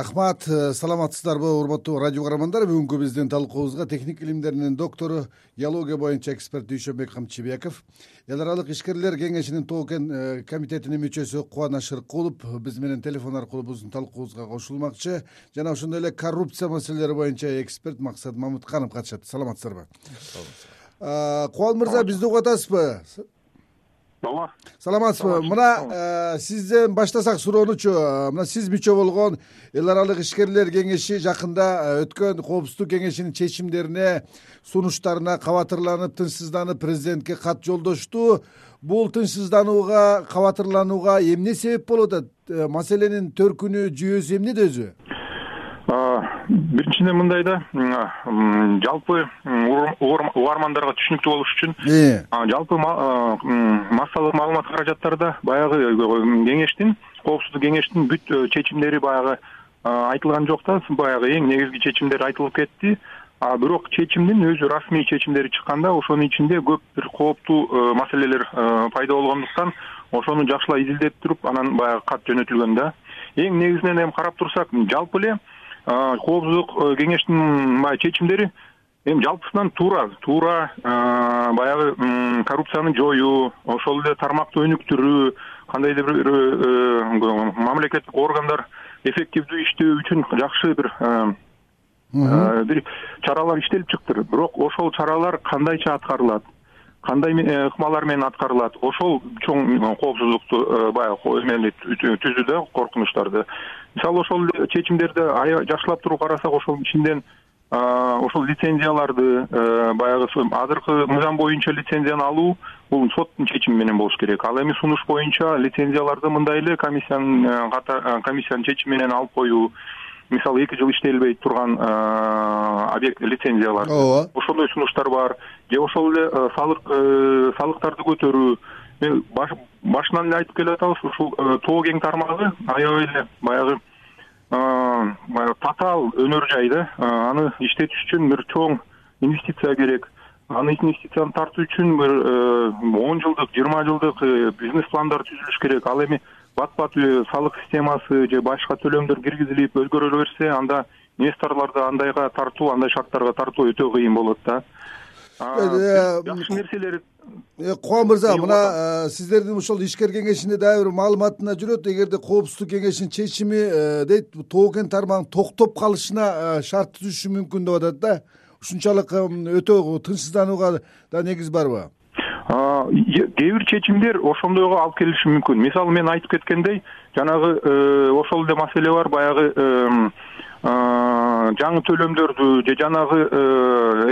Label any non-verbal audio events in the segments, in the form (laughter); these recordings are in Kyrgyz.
рахмат. Э, саламатсыздарбы урматтуу радио каармандар бүгүнкү биздин талкуубузга техник илимдердин доктору геология боюнча эксперт дүйшөнбек камчыбеков эл аралык ишкерлер кеңешинин тоо кен э, комитетинин мүчөсү кубаныч шыркулов биз менен телефон аркылуу биздин талкуубузга кошулмакчы. Жана ошондой эле коррупция маселелери боюнча эксперт максат мамытканов катышат. Саламатсыздарбы? Кубан мырза бизди угуп атасызбы ооба саламатсызбы? Мына э, сизден баштасак суроонучу мына сиз мүчө болгон эл аралык ишкерлер кеңеши жакында э, өткөн коопсуздук кеңешинин чечимдерине сунуштарына кабатырланып тынчсызданып президентке кат жолдошту. Бул тынчсызданууга кабатырланууга эмне себеп болуп атат? Э, маселенин төркүнү жүйөсү эмнеде өзү биринчиден мындай да жалпы угармандарга түшүнүктүү болуш үчүн э. жалпы массалык маалымат каражаттарда баягы кеңештин коопсуздук кеңештин бүт э, чечимдери баягы айтылган жок да баягы эң негизги чечимдер айтылып кетти а бирок чечимдин өзү расмий чечимдери чыкканда ошонун ичинде көп бир кооптуу э, маселелер пайда болгондуктан ошону жакшылап изилдеп туруп анан баягы кат жөнөтүлгөн да эң негизинен эми карап турсак жалпы эле коопсуздук э, кеңештин баягы чечимдери эми жалпысынан туура туура баягы коррупцияны жоюу ошол эле тармакты өнүктүрүү кандайдыр бир э, мамлекеттик органдар эффективдүү иштөө үчүн жакшы бир бир чаралар иштелип чыктыр. Бирок ошол чаралар кандайча аткарылат кандай э, ыкмалар менен аткарылат? Ошол чоң коопсуздукту баягы эмени түздү да коркунучтарды. Мисалы ошол эле чечимдерди жакшылап туруп карасак ошонун ичинен ошол лицензияларды э, баягы азыркы мыйзам боюнча лицензияны алуу бул соттун чечими менен болуш керек. Ал эми сунуш боюнча лицензияларды мындай эле комиссиянын э, э, комиссиянын чечими менен алып коюу мисалы эки жыл иштелбей турган объект лицензиялар. Ооба. Ошондой сунуштар бар. Же ошол эле салык салыктарды көтөрүү. Башынан эле айтып келе атабыз ушул э, тоо кен тармагы аябай эле баягы баягы татаал өнөр жай да аны иштетиш үчүн бир чоң инвестиция керек. Аны инвестицияны тартуу үчүн бир э, он жылдык жыйырма жылдык э, бизнес пландар түзүлүш керек. Ал эми бат салык системасы же башка төлөмдөр киргизилип өзгөрө берсе анда инвесторлорду андайга тартуу андай шарттарга тартуу өтө кыйын болот да. Жакшы нерселер Э, кубан мырза мына э, сиздердин ошол ишкер кеңешинде дагы бир маалыматында жүрөт. Эгерде коопсуздук кеңешинин чечими э, дейт тоо кен тармагынын токтоп калышына шарт түзүшү мүмкүн деп атат да. Ушунчалык өтө тынчсызданууга да негиз барбы кээ бир чечимдер ошондойго алып келиши мүмкүн. Мисалы мен айтып кеткендей жанагы ошол эле маселе бар баягы жаңы төлөмдөрдү же жанагы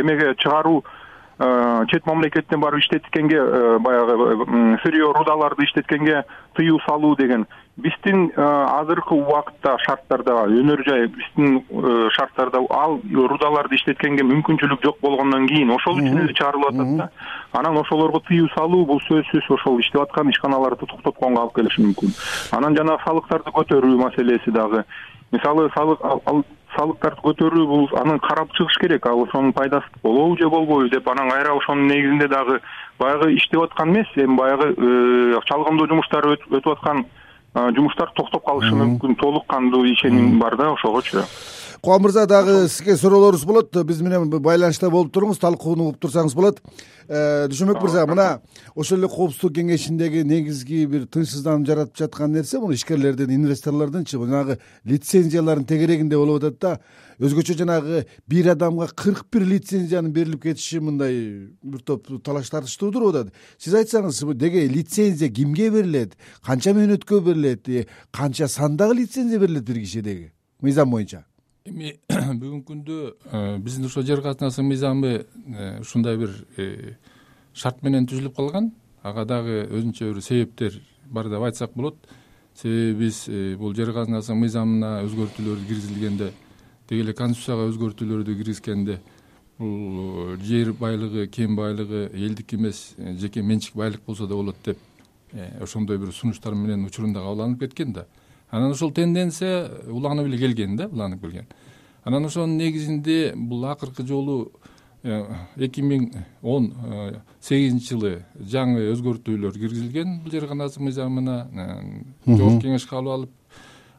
эмеге чыгаруу Э, чет мамлекеттен барып иштеткенге э, баягы сырье рудаларды иштеткенге тыюу салуу деген биздин э, азыркы убакытта шарттарда өнөр жай биздин шарттарда ал рудаларды иштеткенге мүмкүнчүлүк жок болгондон кийин ошол үчүн эле чыгарылып атат да. Анан ошолорго тыюу салуу бул сөзсүз ошол иштеп аткан ишканаларды токтотконго алып келиши мүмкүн. Анан жанагы салыктарды көтөрүү маселеси дагы. Мисалы салык салыктарды көтөрүү бул аны карап чыгыш керек ал ошонун пайдасы болобу же болбойбу деп анан кайра ошонун негизинде дагы баягы иштеп аткан эмес эми баягы э, чалгындоо жумуштары өтүп аткан жумуштар токтоп калышы мүмкүн. Толук кандуу ишеним бар да ошогочу кубан мырза дагы сизге суроолорубуз болот. Биз менен байланышта болуп туруңуз талкууну угуп турсаңыз болот. Э, дүйшөнбек мырза мына ошол эле коопсуздук кеңешиндеги негизги бир тынчсыздануу жаратып жаткан нерсе бул ишкерлердин инвесторлордунчу жанагы лицензиялардын тегерегинде болуп атат да. Өзгөчө жанагы бир адамга кырк бир лицензиянын берилип кетиши мындай бир топ талаш тартыш туудуруп атат сиз айтсаңыз деги лицензия кимге берилет? Канча мөөнөткө берилет? Э, канча сандагы лицензия берилет бир кишидеги? Мыйзам боюнча эми (clears throat) бүгүнкү күндө э, биздин ушул жер катнашынын мыйзамы э, ушундай бир э, шарт менен түзүлүп калган. Ага дагы өзүнчө бир себептер бар деп айтсак болот. Себеби биз бул жер казынасынын мыйзамына өзгөртүүлөр киргизилгенде деги эле конституцияга өзгөртүүлөрдү киргизгенде бул жер байлыгы кен байлыгы элдики эмес жеке менчик байлык болсо да болот деп ошондой бир сунуштар менен учурунда кабыл алынып кеткен да анан ошол тенденция уланып эле келген да уланып келген. Анан ошонун негизинде бул акыркы жолу э, эки миң он э, сегизинчи жылы жаңы өзгөртүүлөр киргизилген бул жер казынасы мыйзамына э, жогорку кеңеш кабыл алып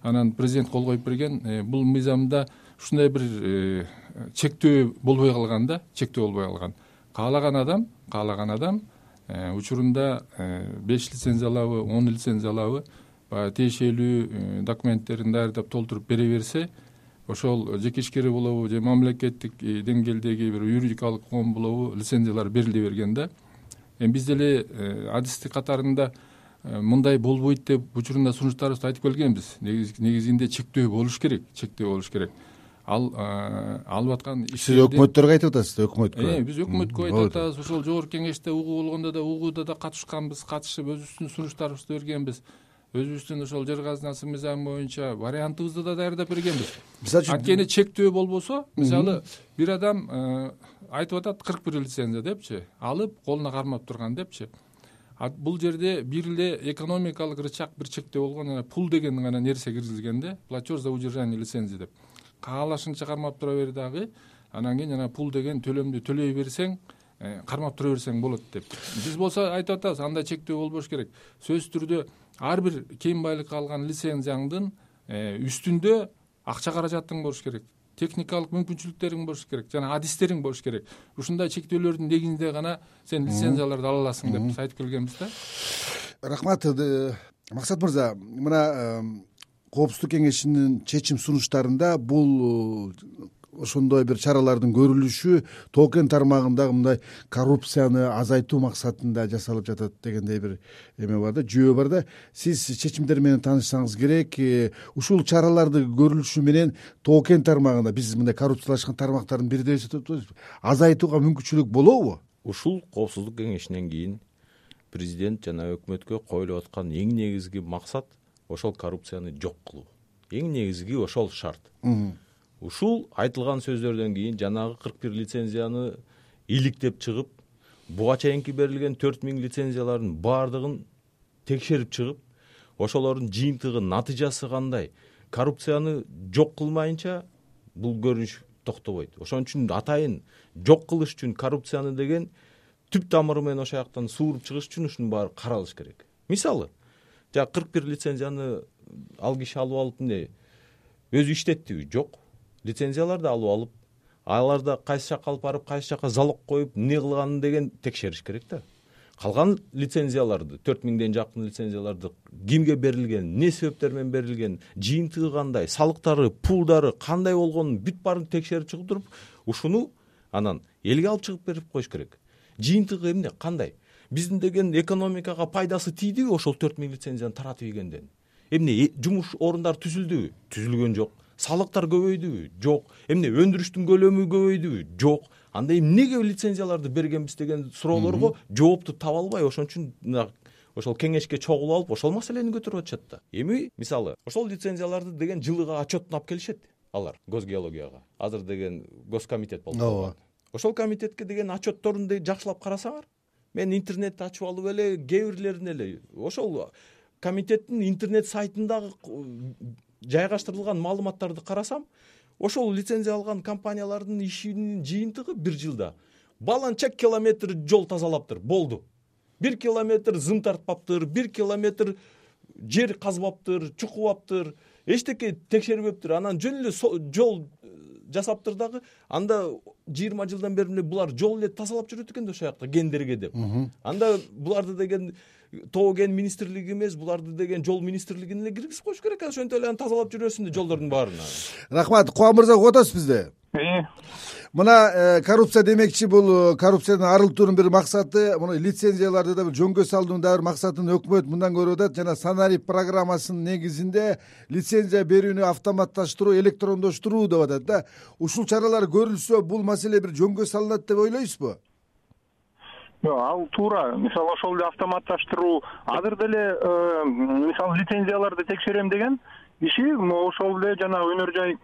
анан президент кол коюп берген бул мыйзамда ушундай бир чектөө болбой калган да чектөө болбой калган. Каалаган адам каалаган адам учурунда беш лицензия алабы он лицензия алабы баягы тиешелүү документтерин даярдап толтуруп бере берсе ошол жеке ишкер болобу же мамлекеттик деңгээлдеги бир юридикалык коом болобу лицензиялар бериле берген да. Эми биз деле адистик катарында мындай болбойт деп учурунда сунуштарыбызды айтып келгенбиз. Негизинде чектөө болуш керек чектөө болуш керек. Ал алып аткан сиз өкмөттөргө айтып атасыз өкмөткө. Биз өкмөткө айтып атабыз. Ошол жогорку кеңеште угуу болгондо да угууда да катышканбыз катышып өзүбүздүн сунуштарыбызды бергенбиз өзүбүздүн ошол жер казынасы мыйзамы боюнча вариантыбызды да даярдап бергенбиз. Мисалы үчүн анткени чектөө болбосо мисалы бир адам айтып атат кырк бир лицензия депчи? алып колуна кармап турган депчи. Бул жерде бир эле экономикалык рычаг бир чектөө болгон анан пул деген гана нерсе киргизилген да платеж за удержание лицензии деп. Каалашынча кармап тура бер дагы анан кийин жана пул деген төлөмдү төлөй берсең э, кармап тура берсең болот деп. Биз болсо айтып атабыз андай чектөө болбош керек. Сөзсүз түрдө ар бир кийим байлыкка алган лицензияңдын э, үстүндө акча каражатың болуш керек техникалык мүмкүнчүлүктөрүң болуш керек жана адистериң болуш керек. Ушундай чектөөлөрдүн негизинде гана сен лицензияларды ала аласың деп биз айтып келгенбиз да. Рахмат э, максат мырза мына коопсуздук кеңешинин чечим сунуштарында бул ошондой бир чаралардын көрүлүшү тоо кен тармагындагы мындай коррупцияны азайтуу максатында жасалып жатат дегендей бир эме бар да жүйө бар да. Сиз чечимдер менен таанышсаңыз керек э, ушул чараларды көрүлүшү менен тоо кен тармагында биз мындай коррупциялашкан тармактардын бири деп эсептеп азайтууга мүмкүнчүлүк болобу? Ушул коопсуздук кеңешинен кийин президент жана өкмөткө коюлуп аткан эң негизги максат ошол коррупцияны жок кылуу. Эң негизги ошол шарт ушул айтылган сөздөрдөн кийин жанагы кырк бир лицензияны иликтеп чыгып буга чейинки берилген төрт миң лицензиялардын баардыгын текшерип чыгып ошолордун жыйынтыгы натыйжасы кандай коррупцияны жок кылмайынча бул көрүнүш токтобойт. Ошон үчүн атайын жок кылыш үчүн коррупцияны деген түп тамыры менен ошол жактан сууруп чыгыш үчүн ушунун баары каралыш керек. Мисалы жана кырк бир лицензияны ал киши алып алып эмне өзү иштеттиби? Жок лицензияларды алып алып аларды кайсы жака алып барып кайсы жака залог коюп эмне кылганын деген текшериш керек да. Калган лицензияларды төрт миңден жакын лицензияларды кимге берилген эмне себептер менен берилген жыйынтыгы кандай салыктары пулдары кандай болгонун бүт баарын текшерип чыгып туруп ушуну анан элге алып чыгып берип коюш керек. Жыйынтыгы эмне кандай? Биздин деген экономикага пайдасы тийдиби ошол төрт миң лицензияны таратып ийгенден? Эмне жумуш орундары түзүлдүбү? Түзүлгөн жок салыктар көбөйдүбү? Жок. Эмне өндүрүштүн көлөмү көбөйдүбү? Жок. Анда эмнеге лицензияларды бергенбиз деген суроолорго жоопту таба албай ошон үчүн мына ошол кеңешке чогулуп алып ошол маселени көтөрүп атышат да. Эми мисалы ошол лицензияларды деген жылыга отчетун алып келишет алар гос геологияга азыр деген госкомитет болуп калган ошол комитетке деген отчетторун жакшылап карасаңар мен интернетти ачып алып эле кээ бирлерин эле ошол комитеттин интернет сайтындагы жайгаштырылган маалыматтарды карасам ошол лицензия алган компаниялардын ишинин жыйынтыгы бир жылда. Баланча километр жол тазалаптыр болду. Бир километр зым тартпаптыр бир километр жер казбаптыр чукубаптыр эчтеке текшербептир. Анан жөн эле жол э, жасаптыр дагы анда жыйырма жылдан бери эле булар жол эле тазалап жүрөт экен да ошол жакта кендерге деп. Анда буларды деген тоо кен министрлиги эмес буларды деген жол министрлигине эле киргизип коюш керек ошентип эле анан тазалап жүрөсүн да жолдордун баарын рахмат кубан мырза угуп атасыз бизди мына э, коррупция демекчи бул э, коррупциядан арылтуунун бир максаты мына лицензияларды да бир жөнгө салуунун дагы бир максатын өкмөт мындан көрүп атат жана санарип программасынын негизинде лицензия берүүнү автоматташтыруу электрондоштуруу деп атат да. Ушул чаралар көрүлсө бул маселе бир жөнгө салынат деп ойлойсузбу ал туура мисалы ошол эле автоматташтыруу азыр деле э, мисалы лицензияларды текшерем деген киши ошол эле жанагы өнөр жай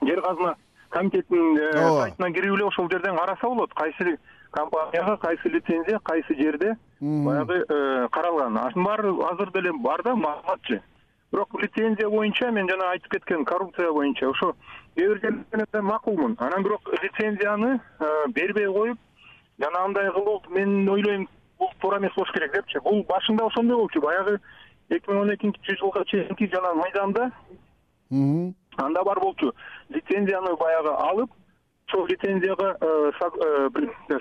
жер казына комитетинин э, сайтына кирип эле ошол жерден караса болот. Кайсы компанияга кайсы лицензия кайсы жерде баягы э, каралган. Ашунун баары азыр деле бар да маалыматчы. Бирок лицензия боюнча мен жана айтып кеткен коррупция боюнча ошо кээ бир жерлерде макулмун. Анан бирок лицензияны бербей коюп жанагындай кылуу мен ойлойм бул туура эмес болуш керек депчи. Бул башында ошондой болчу. Баягы эки миң он экинчи жылга чейинки жана мыйзамда анда бар болчу. Лицензияны баягы алып ошол лицензияга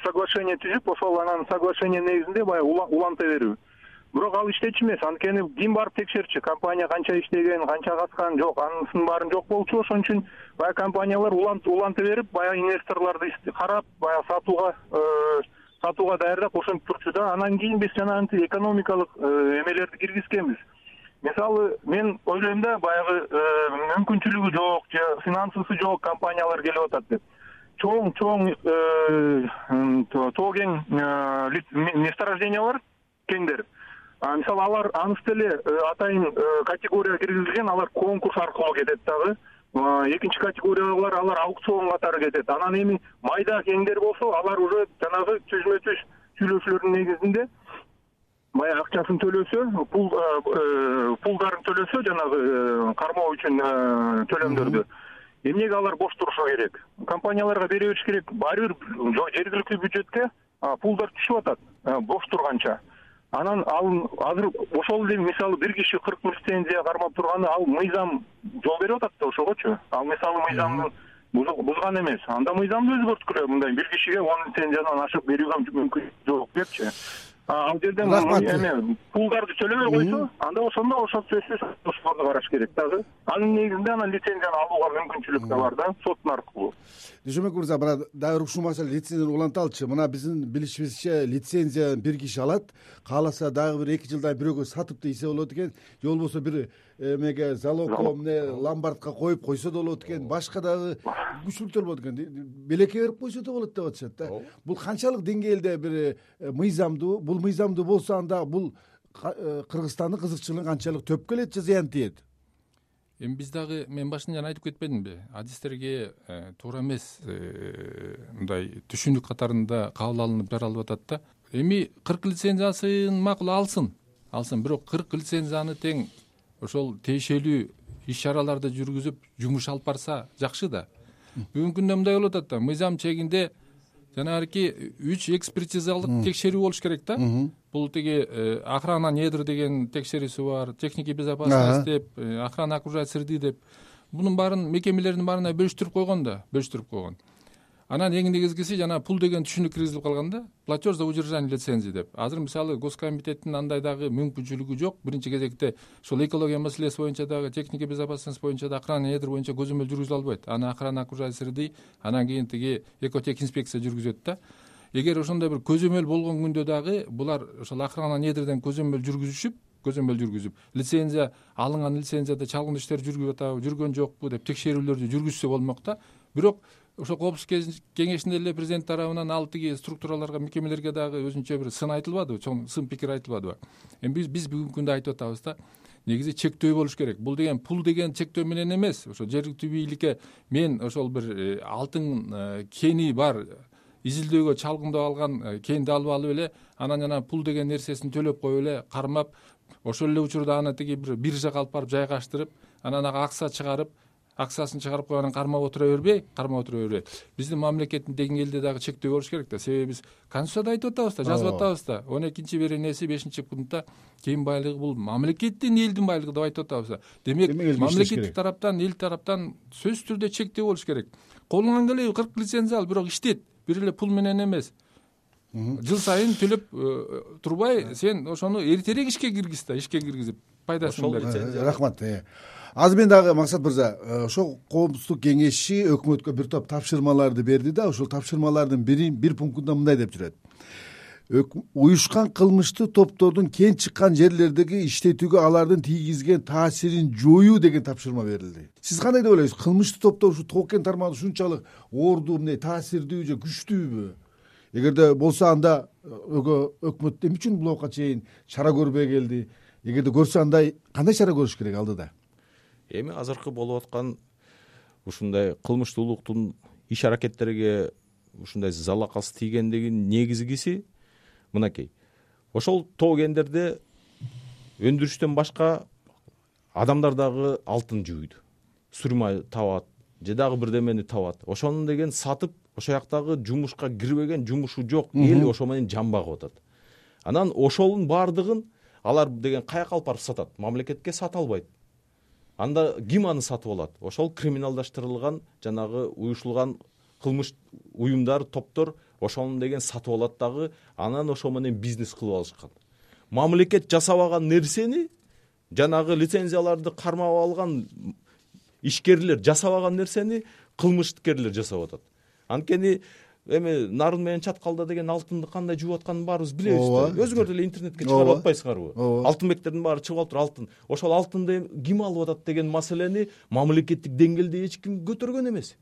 соглашение түзүп ошол анан соглашение негизинде баягы уланта берүү бирок ал иштечү эмес. Анткени ким барып текшерчү? Компания канча иштеген канча каткан жок анысынын баары жок болчу. Ошон үчүн баягы компаниялар уланта берип баягы инвесторлорду карап баягы сатууга э, сатууга даярдап ошентип турчу да. Анан кийин биз жанагынтип экономикалык э, эмелерди киргизкенбиз мисалы мен ойлойм да баягы э, мүмкүнчүлүгү жок же финансысы жок компаниялар келип атат деп. Чоң чоң тоо кең месторождениялар кеңдер мисалы алар анысы деле э, атайын э, категорияга киргизилген алар конкурс аркылуу кетет дагы. Экинчи категориядагылар алар аукцион катары кетет. Анан эми майда кеңдер болсо алар уже жанагы түзмө түз сүйлөшүүлөрдүн негизинде баягы акчасын төлөсө э, пулдарын төлөсө жанагы кармоо үчүн төлөмдөрдү. Эмнеге алар бош турушу керек. Компанияларга бере бериш керек. Баары бир жергиликтүү бюджетке пулдар түшүп атат. Бош турганча анан ал азыр ошол эле мисалы бир киши кырк лицензия кармап турганы ал мыйзам жол берип атат да ошогочу? Ал мисалы мыйзамды бузган эмес. Анда мыйзамды өзгөрткүлө мындай бир кишиге он лицензиядан ашык берүүгө мүмкүнчүлүк жок депчи ал жерде эме пулдарды төлөбөй койсо анда ошондо ошол сөзсүз ошолорду караш керек дагы. Анын негизинде анан лицензияны алууга мүмкүнчүлүк да бар да соттун аркылуу дүйшөнбек мырза мына дагы бир ушул маселе лицензияны уланталычы мына биздин билишибизче лицензия бир киши алат. Кааласа дагы бир эки жылдан бирөөгө сатып десе болот экен. Же болбосо бир эмеге залогко эмне ломбардка коюп койсо да болот экен башка дагы болот экен. Белекке берип койсо да болот деп атышат да. Бул канчалык деңгээлде бир э, мыйзамдуу бул мыйзамдуу болсо анда бул э, кыргызстандын кызыкчылыгын канчалык төп келет же зыян тиет? Эми биз дагы мен башында жана айтып кетпедимби адистерге э, туура эмес мындай түшүнүк катарында кабыл алынып жаралып атат да. Эми кырк лицензиясын макул алсын. Алсын бирок кырк лицензияны тең ошол тиешелүү иш чараларды жүргүзүп жумуш алып барса жакшы да. Бүгүнкү күндө мындай болуп атат да. Мыйзам чегинде жанагырки үч экспертизалык текшерүү болуш керек да. Бул тиги э, охрана недр деген текшерүүсү бар техники безопасность деп э, охрана окружающей среды деп. Мунун баарын мекемелердин баарына бөлүштүрүп койгон да бөлүштүрүп койгон анан эң негизгиси жанаг пул деген түшүнүк киргизилип калган да платеж за удержание лицензии деп. Азыр мисалы госкомитеттин андай дагы мүмкүнчүлүгү жок. Биринчи кезекте ушул экология маселеси боюнча дагы техника безопасность боюнча да охрана недр боюнча көзөмөл жүргүзүлө албайт. Аны охрана окружающей среды анан кийин тиги экотех инспекция жүргүзөт да. Эгер ошондой бир көзөмөл болгон күндө дагы булар ошол охрана недрден көзөмөл жүргүзүшүп көзөмөл жүргүзүп лицензия алынган лицензияда чалгындуу иштер жүрүп атабы жүргөн жокпу деп текшерүүлөрдү жүргүзсө болмок да бирок ошол коопсуздук кеңешинде эле президент тарабынан ал тиги структураларга мекемелерге дагы өзүнчө бир сын айтылбадыбы чоң сын пикир айтылбадыбы. Эми биз биз бүгүнкү күндө айтып атабыз да негизи чектөө болуш керек. Бул деген пул деген чектөө менен эмес. Ошо жергиликтүү бийликке мен ошол бир э, алтын э, кени бар изилдөөгө чалгындоо алган э, кенди алып алып эле анан жана пул деген нерсесин төлөп коюп эле кармап ошол эле учурда аны тиги бир биржага алып барып жайгаштырып анан ага акча чыгарып акчасын чыгарып коюп анан кармап отура бербей кармап отура бербей биздин мамлекеттин деңгээлде дагы чектөө болуш керек да. Себеби биз конституцияда айтып атабыз да жазып атабыз да. Он экинчи беренеси бешинчи пунктта кен байлыгы бул. Мамлекеттин элдин байлыгы деп айтып атабыз да. Демек мамлекеттик тараптан эл тараптан сөзсүз түрдө чектөө болуш керек. Колуңан келеби кырк лицензия ал бирок иштет бир эле пул менен эмес. Жыл сайын төлөп э, турбай сен ошону эртерээк ишке киргиз да ишке киргизип пайдасын бер э, рахмат э. Азыр мен дагы максат мырза э, ошол коопсуздук кеңеши өкмөткө бир топ тапшырмаларды берди да ушул тапшырмалардын бир пунктунда мындай деп жүрөт. Уюшкан кылмыштуу топтордун кен чыккан жерлердеги иштетүүгө алардын тийгизген таасирин жоюу деген тапшырма берилди. Сиз кандай деп ойлойсуз? Кылмыштуу топтор ушу тоо кен тармагында ушунчалык оордуу мындай таасирдүү же күчтүүбү? Эгерде болсо анда өкмөт эмне үчүн бул убакка чейин чара көрбөй келди? Эгерде көрсө андай кандай чара көрүш керек алдыда эми азыркы болуп аткан ушундай кылмыштуулуктун иш аракеттерге ушундай залакасы тийгендигин негизгиси мынакей. Ошол тоо кендерде өндүрүштөн башка адамдар дагы алтын жууйт сурьма табат же дагы бирдемени табат. Ошону деген сатып ошол жактагы жумушка кирбеген жумушу жок. Эл ошо менен жан багып атат. Анан ошонун баардыгын алар деген каяка алып барып сатат. Мамлекетке сата албайт анда ким аны сатып алат. Ошол криминалдаштырылган жанагы уюшулган кылмыш уюмдар топтор ошону деген сатып алат дагы анан ошол менен бизнес кылып алышкан. Мамлекет жасабаган нерсени жанагы лицензияларды кармап алган ишкерлер жасабаган нерсени кылмышкерлер жасап атат. Анткени эми нарын менен чаткалда деген алтынды кандай жууп атканын баарыбыз билебиз да. Ооба өзүңөр деле интернетке чыгарып атпайсыңарбы ооба. Алтынбектердин баары чыгып алыптыр алтын. Ошол алтынды ким алып атат деген маселени мамлекеттик деңгээлде эч ким көтөргөн эмес.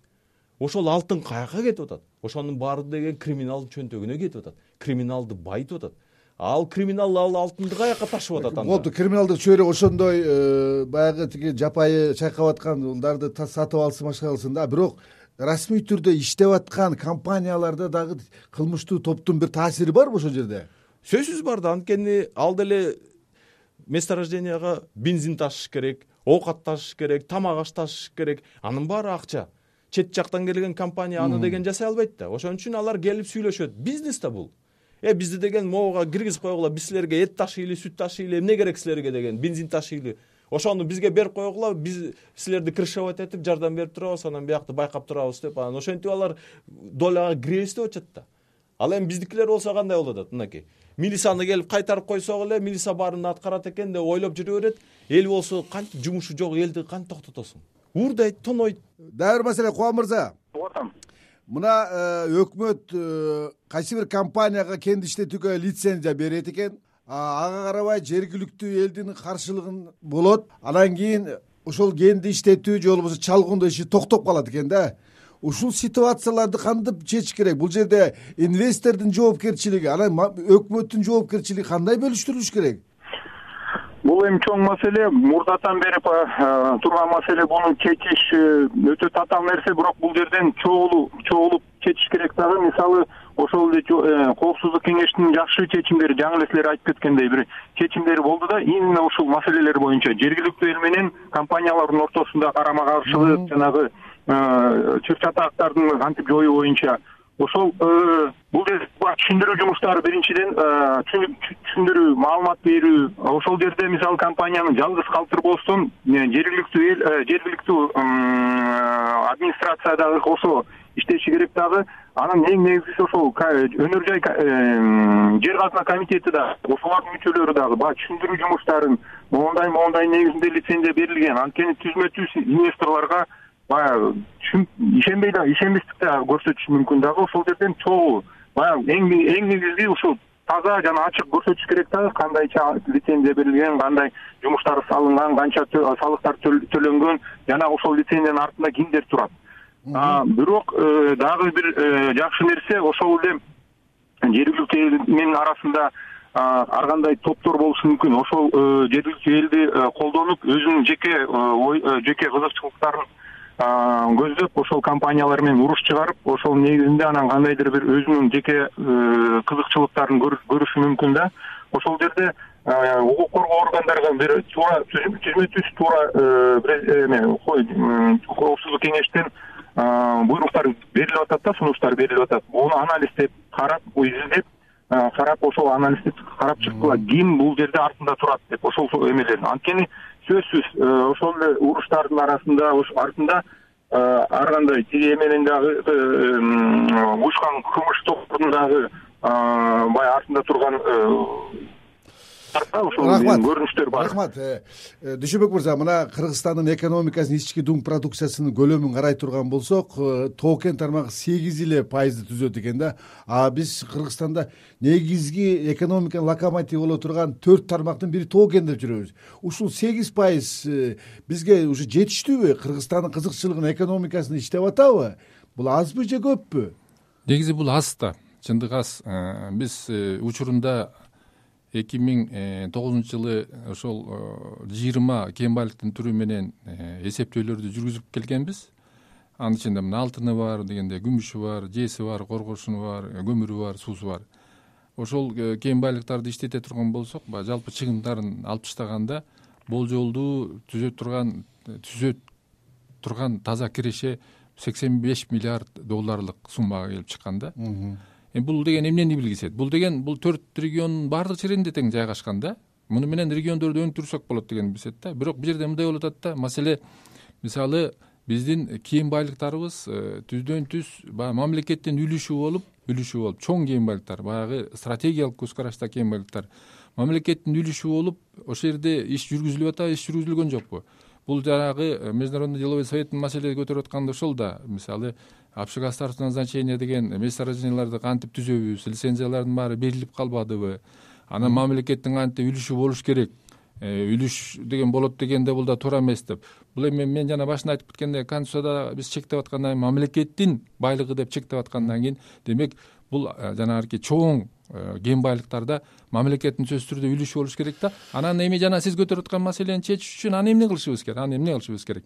Ошол алтын каяка кетип атат? Ошонун баары деген криминалдын чөнтөгүнө кетип атат. Криминалды байытып атат. Ал криминал ал алтынды каяка ташып атат анда? Болупту криминалдык чөйрө ошондой э, баягы тиги жапайы чайкап аткан улдарды сатып алсын башка кылсын да. Бирок расмий түрдө иштеп аткан компанияларда дагы кылмыштуу топтун бир таасири барбы ошол жерде. Сөзсүз бар да. Анткени ал деле месторожденияга бензин ташыш керек оокат ташыш керек тамак аш ташыш керек. Анын баары акча. Чет жактан келген компания аны деген жасай албайт да. Ошон үчүн алар келип сүйлөшөт. Бизнес да бул. Э бизди деген могуга киргизип койгула. Биз силерге эт ташыйлы сүт ташыйлы эмне керек силерге деген бензин ташыйлы ошону бизге берип койгула биз силерди крышевать этип жардам берип турабыз анан биякты байкап турабыз деп. Анан ошентип алар доляга киребиз деп атышат да. Ал эми биздикилер болсо кандай болуп атат мынакей? Милицияны келип кайтарып койсок эле милиция баарын аткарат экен деп ойлоп жүрө берет. Эл болсо кантип жумушу жок элди кантип токтотосуң уурдайт тонойт дагы бир маселе кубан мырза. Угуп атам. Мына э, өкмөт э, кайсы бир компанияга кенди иштетүүгө лицензия берет экен ага карабай жергиликтүү элдин каршылыгын болот. Анан кийин ошол кенди иштетүү же болбосо чалгындоо иши токтоп калат экен да. Ушул ситуацияларды кантип чечиш керек. Бул жерде инвестордун жоопкерчилиги анан өкмөттүн жоопкерчилиги кандай бөлүштүрүлүш керек? Бул эми чоң маселе. Мурдатан бери турган маселе буну чечиш э, өтө татаал нерсе. Бирок бул жерден чогулуп чогулуп чечиш керек дагы. Мисалы ошол эле э, коопсуздук кеңешинин жакшы чечимдери жаңы эле силер айтып кеткендей бир чечимдери болду да именно ушул маселелер боюнча жергиликтүү эл менен компаниялардын ортосунда карама каршылык жанагы э, чыр чатаактардын кантип жоюу боюнча ошол э, бул жерде түшүндүрүү жумуштары биринчиден түшүндүрүү маалымат берүү ошол жерде мисалы компанияны жалгыз калтырбостон жергиликтүү эл жергиликтүү администрация дагы кошо иштеши керек дагы анан эң негизгиси ошол өнөр жай жер казына комитети да ошолордун мүчөлөрү дагы баягы түшүндүрүү жумуштарын моундай моундай негизинде лицензия берилген. Анткени түзмө түз инвесторлорго баягы ишенбей дагы ишенбестик да көрсөтүш мүмкүн. Дагы ошол жерден чогуу баягы эң негизги ушул таза жана ачык көрсөтүш керек дагы кандайча лицензия берилген кандай жумуштар салынган канча салыктар төлөнгөн жана ошол лицензиянын артында кимдер турат бирок э, дагы бир э, жакшы нерсе ошол эле жергиликтүү эл менен арасында ар кандай топтор болушу мүмкүн. Ошол э, жергиликтүү элди колдонуп өзүнүн жеке ой жеке кызыкчылыктарын көздөп ошол компаниялар менен уруш чыгарып ошол негизинде анан кандайдыр бир өзүнүн жеке кызыкчылыктарын көрүшү мүмкүн да. Ошол жерде укук коргоо органдарга бир туура түзмө түз туура эме коопсуздук кеңештен буйруктар берилип атат да сунуштар берилип атат. Муну анализдеп карап изилдеп карап ошол анализди карап чыккыла. Ким бул жерде артында турат деп ошол эмелерин анткени сөзсүз э, ошол эле уруштардын арасында артында э, ар кандай тиги эменин дагы э, уюшкан кылмыш топтордун дагы баягы артында турган ошол рахмат. көрүнүштөр бар. Рахмат. Э, э, дүйшөнбек мырза мына кыргызстандын экономикасынын ички дуң продукциясынын көлөмүн карай турган болсок э, тоо кен тармагы сегиз эле пайызды түзөт экен да. А биз кыргызстанда негизги экономиканын локомотиви боло турган төрт тармактын бири тоо кен деп жүрөбүз. Ушул сегиз пайыз бизге уже жетиштүүбү? Кыргызстандын кызыкчылыгын экономикасын иштеп атабы? Бул азбы же көппү? Негизи бул аз да. Чындыгы аз. Биз учурунда эки миң э, тогузунчу жылы ошол э, жыйырма кен байлыктын түрү менен э, эсептөөлөрдү жүргүзүп келгенбиз. Анын ичинде мына алтыны бар дегенде күмүшү бар жээси бар коргошуну бар көмүрү бар суусу бар. Ошол кен байлыктарды иштете турган болсок баягы жалпы чыгымдарын алып таштаганда болжолдуу түзө турган түзө турган таза киреше сексен беш миллиард долларлык суммага келип чыккан да бул деген эмнени билгизет бул деген бул төрт региондун баардык жеринде тең жайгашкан да? Муну менен региондорду өнүктүрсөк болот деген билсет да? Бирок бул жерде мындай болуп атат да маселе мисалы биздин кийим байлыктарыбыз э, түздөн түз баягы мамлекеттин үлүшү болуп үлүшү болуп чоң кийим байлыктар баягы стратегиялык көз карашта кийим байлыктар. Мамлекеттин үлүшү болуп ошол жерде иш жүргүзүлүп атабы иш жүргүзүлгөн жокпу. Бул жанагы э, международный деловой советтин маселе көтөрүп атканы ошол да. Мисалы назначение деген месторожденияларды кантип түзөбүз лицензиялардын баары берилип калбадыбы? Анан мамлекеттин кантип үлүшү болуш керек? Э, үлүш деген болот дегенде бул да туура эмес деп. Бул эми мен жана башында айтып кеткендей конституцияда биз чектеп аткандан кийин мамлекеттин байлыгы деп чектеп аткандан кийин демек бул э, жанагы чоң кийим байлыктарда мамлекеттин сөзсүз түрдө үлүшү болуш керек да. Анан эми жана сиз көтөрүп аткан маселени чечиш үчүн аны эмне кылышыбыз керек аны эмне кылышыбыз керек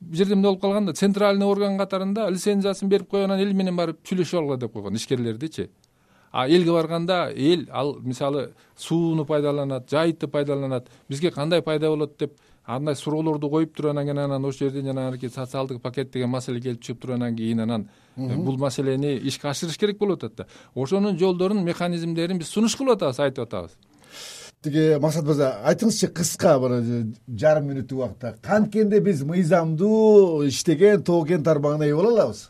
бул жерде мындай болуп калган да центральный орган катарында лицензиясын берип коюп анан эл менен барып сүйлөшүп алгыла деп койгон ишкерлердичи. А элге барганда эл ал мисалы сууну пайдаланат жайытты пайдаланат бизге кандай пайда болот деп андай суроолорду коюп туруп анан кийин анан ошол жерден жанагынакей социалдык пакет деген маселе келип чыгып туруп анан кийин анан э, бул маселени ишке ашырыш керек болуп атат да. Ошонун жолдорун механизмдерин биз сунуш кылып атабыз айтып атабыз тиги максат мырза айтыңызчы кыска бир жарым мүнөттүк убакытта канткенде биз мыйзамдуу иштеген тоо кен тармагына ээ боло алабыз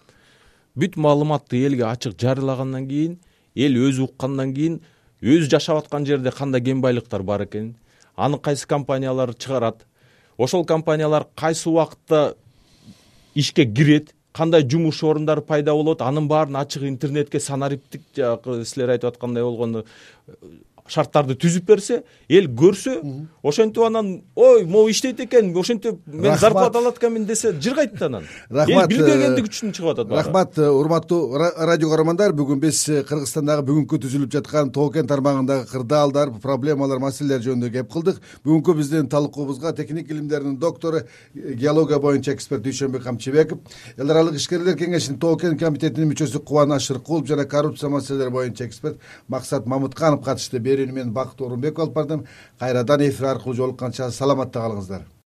бүт маалыматты элге ачык жарыялагандан кийин эл өзү уккандан кийин өзү жашап аткан жерде кандай кен байлыктар бар экенин аны кайсы компаниялар чыгарат? Ошол компаниялар кайсы убакытта ишке кирет? Кандай жумуш орундары пайда болот? Анын баарын ачык интернетке санариптик жанагы силер айтып аткандай болгону шарттарды түзүп берсе эл көрсө ошентип анан ой могу иштейт экен ошентип мен зарплата алат экенмин десе жыргайт да анан рахмат эл билбегендик үчүн чыгып атат баары рахмат урматтуу радио каармандар. Бүгүн биз кыргызстандагы бүгүнкү түзүлүп жаткан тоо кен тармагындагы кырдаалдар проблемалар маселелер жөнүндө кеп кылдык. Бүгүнкү биздин талкуубузга техник илимдердин доктору геология боюнча эксперт дүйшөнбек камчыбеков эл аралык ишкерлер кеңешинин тоо кен комитетинин мүчөсү кубаныч шыркулов жана коррупция маселелери боюнча эксперт максат мамытканов катышты берүүнү мен бакыт орунбеков алып бардым. Кайрадан эфир аркылуу жолукканча саламатта калыңыздар